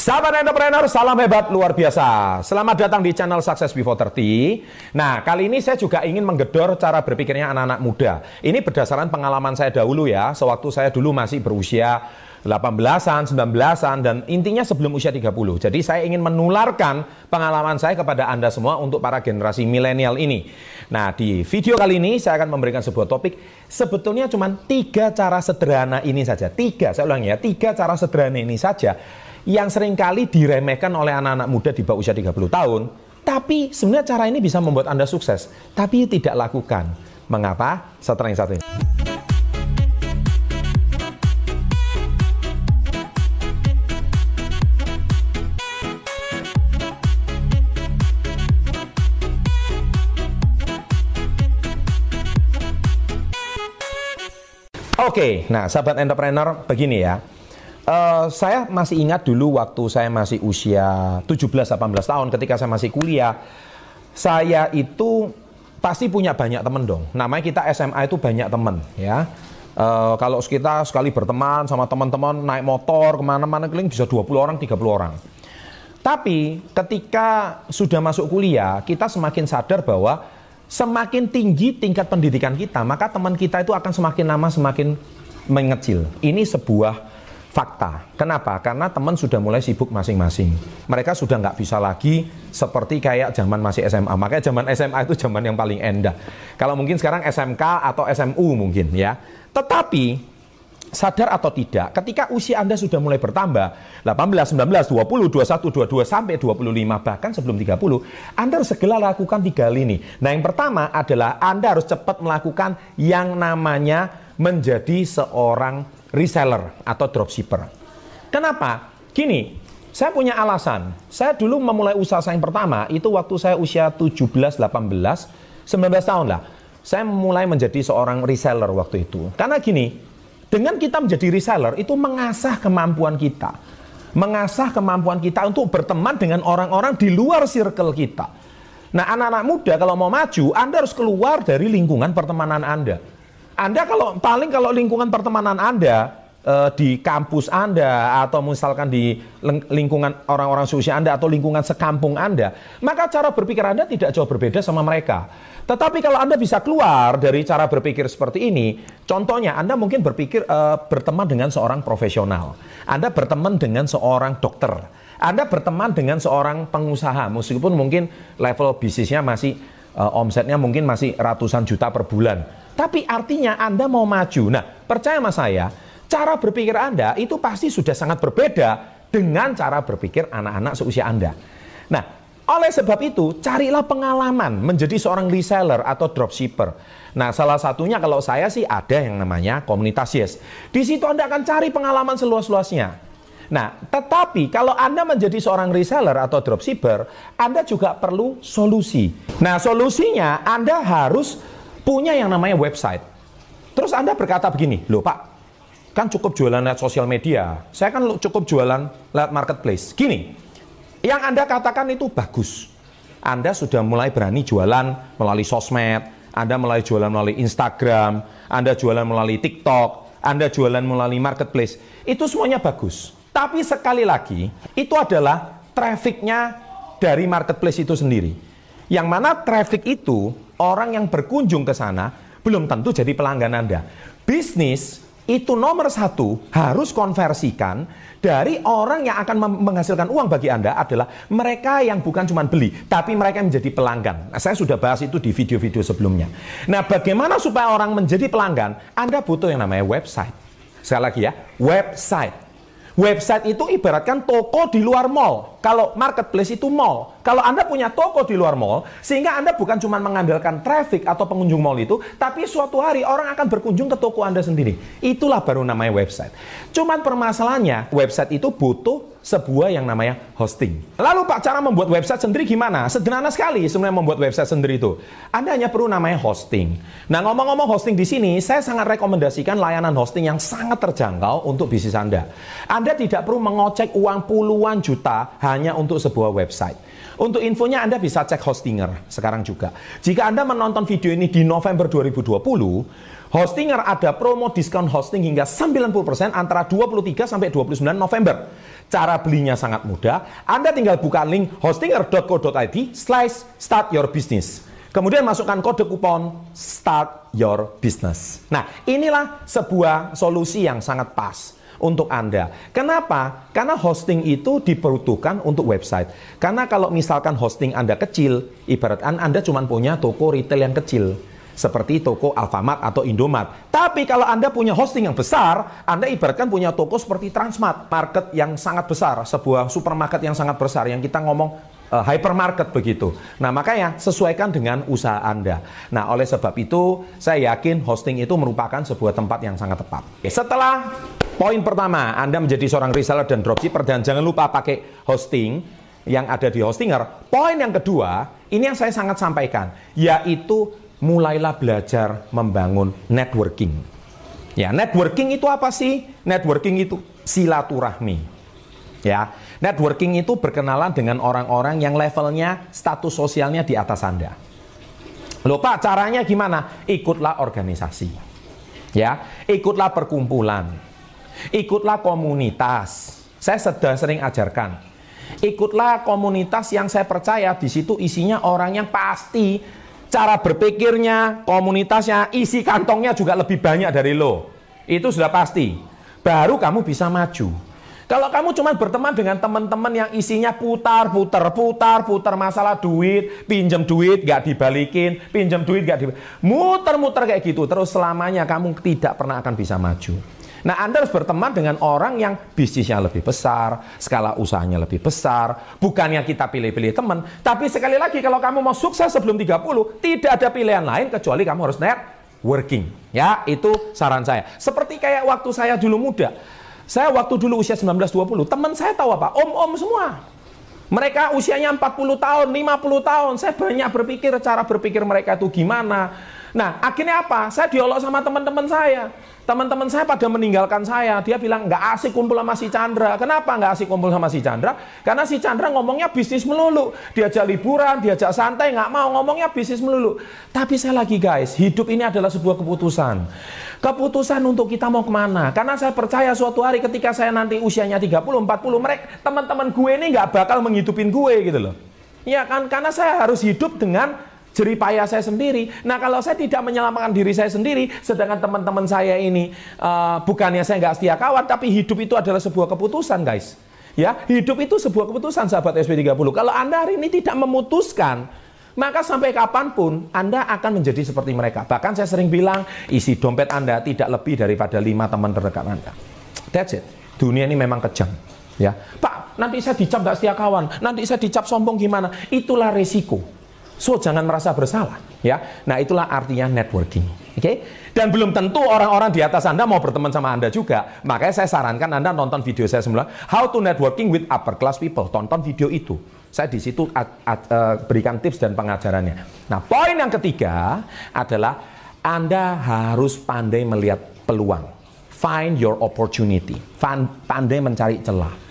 Sahabat entrepreneur, salam hebat luar biasa. Selamat datang di channel Success Before 30. Nah, kali ini saya juga ingin menggedor cara berpikirnya anak-anak muda. Ini berdasarkan pengalaman saya dahulu ya, sewaktu saya dulu masih berusia 18-an, 19-an, dan intinya sebelum usia 30. Jadi saya ingin menularkan pengalaman saya kepada Anda semua untuk para generasi milenial ini. Nah, di video kali ini saya akan memberikan sebuah topik, sebetulnya cuma tiga cara sederhana ini saja. Tiga, saya ulangi ya, tiga cara sederhana ini saja yang sering kali diremehkan oleh anak-anak muda di bawah usia 30 tahun, tapi sebenarnya cara ini bisa membuat Anda sukses, tapi tidak lakukan. Mengapa? Setelah yang satu ini. Oke, nah sahabat entrepreneur begini ya. Uh, saya masih ingat dulu waktu saya masih usia 17-18 tahun ketika saya masih kuliah, saya itu pasti punya banyak teman dong. Namanya kita SMA itu banyak teman ya. Uh, kalau kita sekali berteman sama teman-teman naik motor ke mana-mana keliling bisa 20 orang, 30 orang. Tapi ketika sudah masuk kuliah, kita semakin sadar bahwa semakin tinggi tingkat pendidikan kita, maka teman kita itu akan semakin lama semakin mengecil. Ini sebuah fakta. Kenapa? Karena teman sudah mulai sibuk masing-masing. Mereka sudah nggak bisa lagi seperti kayak zaman masih SMA. Makanya zaman SMA itu zaman yang paling endah. Kalau mungkin sekarang SMK atau SMU mungkin ya. Tetapi sadar atau tidak, ketika usia Anda sudah mulai bertambah, 18, 19, 20, 21, 22, sampai 25, bahkan sebelum 30, Anda harus segera lakukan tiga hal ini. Nah yang pertama adalah Anda harus cepat melakukan yang namanya menjadi seorang reseller atau dropshipper. Kenapa? Gini, saya punya alasan. Saya dulu memulai usaha saya yang pertama itu waktu saya usia 17, 18, 19 tahun lah. Saya mulai menjadi seorang reseller waktu itu. Karena gini, dengan kita menjadi reseller itu mengasah kemampuan kita. Mengasah kemampuan kita untuk berteman dengan orang-orang di luar circle kita. Nah, anak-anak muda kalau mau maju, Anda harus keluar dari lingkungan pertemanan Anda. Anda kalau paling kalau lingkungan pertemanan Anda uh, di kampus Anda atau misalkan di lingkungan orang-orang seusia Anda atau lingkungan sekampung Anda, maka cara berpikir Anda tidak jauh berbeda sama mereka. Tetapi kalau Anda bisa keluar dari cara berpikir seperti ini, contohnya Anda mungkin berpikir uh, berteman dengan seorang profesional. Anda berteman dengan seorang dokter. Anda berteman dengan seorang pengusaha, meskipun mungkin level bisnisnya masih uh, omsetnya mungkin masih ratusan juta per bulan. Tapi artinya Anda mau maju. Nah, percaya sama saya, cara berpikir Anda itu pasti sudah sangat berbeda dengan cara berpikir anak-anak seusia Anda. Nah, oleh sebab itu, carilah pengalaman menjadi seorang reseller atau dropshipper. Nah, salah satunya kalau saya sih ada yang namanya komunitas Yes. Di situ Anda akan cari pengalaman seluas-luasnya. Nah, tetapi kalau Anda menjadi seorang reseller atau dropshipper, Anda juga perlu solusi. Nah, solusinya Anda harus punya yang namanya website. Terus Anda berkata begini, loh Pak, kan cukup jualan lewat sosial media. Saya kan cukup jualan lewat marketplace. Gini, yang Anda katakan itu bagus. Anda sudah mulai berani jualan melalui sosmed, Anda mulai jualan melalui Instagram, Anda jualan melalui TikTok, Anda jualan melalui marketplace. Itu semuanya bagus. Tapi sekali lagi, itu adalah trafficnya dari marketplace itu sendiri. Yang mana traffic itu orang yang berkunjung ke sana belum tentu jadi pelanggan Anda. Bisnis itu nomor satu harus konversikan dari orang yang akan menghasilkan uang bagi Anda adalah mereka yang bukan cuma beli, tapi mereka yang menjadi pelanggan. Nah, saya sudah bahas itu di video-video sebelumnya. Nah, bagaimana supaya orang menjadi pelanggan? Anda butuh yang namanya website. Sekali lagi ya, website. Website itu ibaratkan toko di luar mall. Kalau marketplace itu mall. Kalau Anda punya toko di luar mall, sehingga Anda bukan cuma mengandalkan traffic atau pengunjung mall itu, tapi suatu hari orang akan berkunjung ke toko Anda sendiri. Itulah baru namanya website. Cuman permasalahannya, website itu butuh sebuah yang namanya hosting. Lalu Pak, cara membuat website sendiri gimana? Sederhana sekali sebenarnya membuat website sendiri itu. Anda hanya perlu namanya hosting. Nah, ngomong-ngomong hosting di sini, saya sangat rekomendasikan layanan hosting yang sangat terjangkau untuk bisnis Anda. Anda tidak perlu mengocek uang puluhan juta hanya untuk sebuah website. Untuk infonya Anda bisa cek Hostinger sekarang juga. Jika Anda menonton video ini di November 2020, Hostinger ada promo diskon hosting hingga 90% antara 23 sampai 29 November. Cara belinya sangat mudah. Anda tinggal buka link hostinger.co.id slash start your business. Kemudian masukkan kode kupon start your business. Nah, inilah sebuah solusi yang sangat pas untuk Anda. Kenapa? Karena hosting itu diperuntukkan untuk website. Karena kalau misalkan hosting Anda kecil, ibaratkan Anda cuma punya toko retail yang kecil seperti toko Alfamart atau Indomaret. Tapi kalau Anda punya hosting yang besar, Anda ibaratkan punya toko seperti Transmart, market yang sangat besar, sebuah supermarket yang sangat besar yang kita ngomong uh, hypermarket begitu. Nah, makanya sesuaikan dengan usaha Anda. Nah, oleh sebab itu, saya yakin hosting itu merupakan sebuah tempat yang sangat tepat. Oke, setelah poin pertama, Anda menjadi seorang reseller dan dropshipper dan jangan lupa pakai hosting yang ada di Hostinger. Poin yang kedua, ini yang saya sangat sampaikan, yaitu mulailah belajar membangun networking. Ya, networking itu apa sih? Networking itu silaturahmi. Ya, networking itu berkenalan dengan orang-orang yang levelnya status sosialnya di atas Anda. Loh Pak, caranya gimana? Ikutlah organisasi. Ya, ikutlah perkumpulan. Ikutlah komunitas. Saya sudah sering ajarkan. Ikutlah komunitas yang saya percaya di situ isinya orang yang pasti cara berpikirnya, komunitasnya, isi kantongnya juga lebih banyak dari lo. Itu sudah pasti. Baru kamu bisa maju. Kalau kamu cuma berteman dengan teman-teman yang isinya putar, putar, putar, putar masalah duit, pinjam duit gak dibalikin, pinjam duit gak dibalikin, muter-muter kayak gitu, terus selamanya kamu tidak pernah akan bisa maju. Nah, Anda harus berteman dengan orang yang bisnisnya lebih besar, skala usahanya lebih besar. Bukannya kita pilih-pilih teman, tapi sekali lagi kalau kamu mau sukses sebelum 30, tidak ada pilihan lain kecuali kamu harus networking. Ya, itu saran saya. Seperti kayak waktu saya dulu muda. Saya waktu dulu usia 19-20, teman saya tahu apa? Om-om semua. Mereka usianya 40 tahun, 50 tahun. Saya banyak berpikir cara berpikir mereka itu gimana. Nah, akhirnya apa? Saya diolok sama teman-teman saya. Teman-teman saya pada meninggalkan saya. Dia bilang nggak asik kumpul sama si Chandra. Kenapa nggak asik kumpul sama si Chandra? Karena si Chandra ngomongnya bisnis melulu. Diajak liburan, diajak santai, nggak mau ngomongnya bisnis melulu. Tapi saya lagi guys, hidup ini adalah sebuah keputusan. Keputusan untuk kita mau ke mana. Karena saya percaya suatu hari ketika saya nanti usianya 30, 40, mereka teman-teman gue ini nggak bakal menghidupin gue gitu loh. Ya kan, karena saya harus hidup dengan jerih payah saya sendiri. Nah kalau saya tidak menyelamatkan diri saya sendiri, sedangkan teman-teman saya ini uh, bukannya saya nggak setia kawan, tapi hidup itu adalah sebuah keputusan guys. Ya, hidup itu sebuah keputusan sahabat SP30. Kalau Anda hari ini tidak memutuskan, maka sampai kapan pun Anda akan menjadi seperti mereka. Bahkan saya sering bilang, isi dompet Anda tidak lebih daripada lima teman terdekat Anda. That's it. Dunia ini memang kejam. Ya, Pak, nanti saya dicap nggak setia kawan, nanti saya dicap sombong gimana? Itulah resiko. So jangan merasa bersalah, ya. Nah, itulah artinya networking. Oke? Okay? Dan belum tentu orang-orang di atas Anda mau berteman sama Anda juga. Makanya saya sarankan Anda nonton video saya semula How to Networking with Upper Class People. Tonton video itu. Saya di situ uh, berikan tips dan pengajarannya. Nah, poin yang ketiga adalah Anda harus pandai melihat peluang. Find your opportunity. Pandai mencari celah.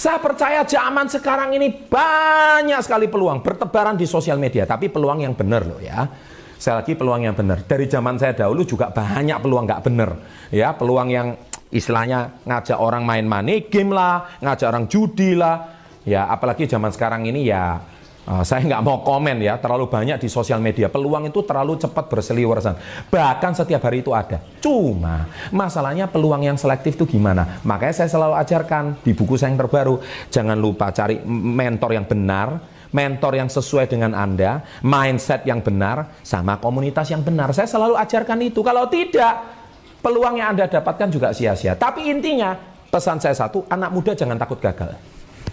Saya percaya zaman sekarang ini banyak sekali peluang bertebaran di sosial media, tapi peluang yang benar loh ya. Saya lagi peluang yang benar. Dari zaman saya dahulu juga banyak peluang nggak benar, ya peluang yang istilahnya ngajak orang main money game lah, ngajak orang judi lah, ya apalagi zaman sekarang ini ya Uh, saya nggak mau komen ya, terlalu banyak di sosial media. Peluang itu terlalu cepat berseliweran. Bahkan setiap hari itu ada. Cuma masalahnya peluang yang selektif itu gimana? Makanya saya selalu ajarkan di buku saya yang terbaru, jangan lupa cari mentor yang benar, mentor yang sesuai dengan Anda, mindset yang benar, sama komunitas yang benar. Saya selalu ajarkan itu. Kalau tidak, peluang yang Anda dapatkan juga sia-sia. Tapi intinya, pesan saya satu, anak muda jangan takut gagal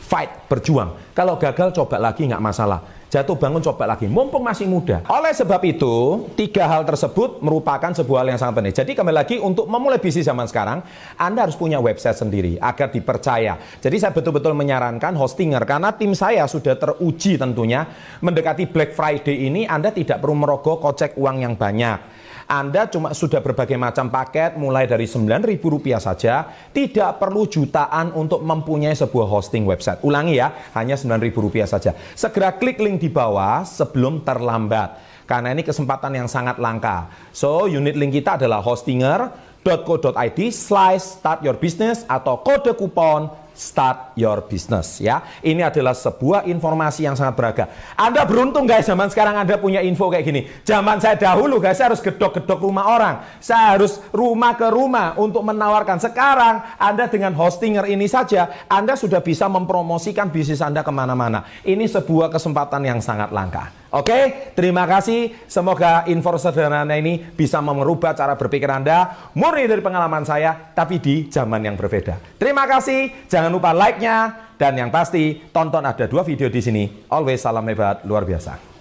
fight, berjuang. Kalau gagal coba lagi nggak masalah. Jatuh bangun coba lagi, mumpung masih muda. Oleh sebab itu, tiga hal tersebut merupakan sebuah hal yang sangat penting. Jadi kembali lagi untuk memulai bisnis zaman sekarang, Anda harus punya website sendiri agar dipercaya. Jadi saya betul-betul menyarankan hostinger karena tim saya sudah teruji tentunya mendekati Black Friday ini Anda tidak perlu merogoh kocek uang yang banyak anda cuma sudah berbagai macam paket mulai dari Rp9.000 saja, tidak perlu jutaan untuk mempunyai sebuah hosting website. Ulangi ya, hanya Rp9.000 saja. Segera klik link di bawah sebelum terlambat. karena ini kesempatan yang sangat langka. So, unit link kita adalah hostinger.co.id slash start your business atau kode kupon start your business ya. Ini adalah sebuah informasi yang sangat berharga. Anda beruntung guys zaman sekarang Anda punya info kayak gini. Zaman saya dahulu guys saya harus gedok-gedok rumah orang. Saya harus rumah ke rumah untuk menawarkan. Sekarang Anda dengan hostinger ini saja Anda sudah bisa mempromosikan bisnis Anda ke mana-mana. Ini sebuah kesempatan yang sangat langka. Oke, terima kasih. Semoga info sederhana ini bisa merubah cara berpikir Anda. Murni dari pengalaman saya, tapi di zaman yang berbeda. Terima kasih. Jangan lupa like-nya. Dan yang pasti, tonton ada dua video di sini. Always salam hebat, luar biasa.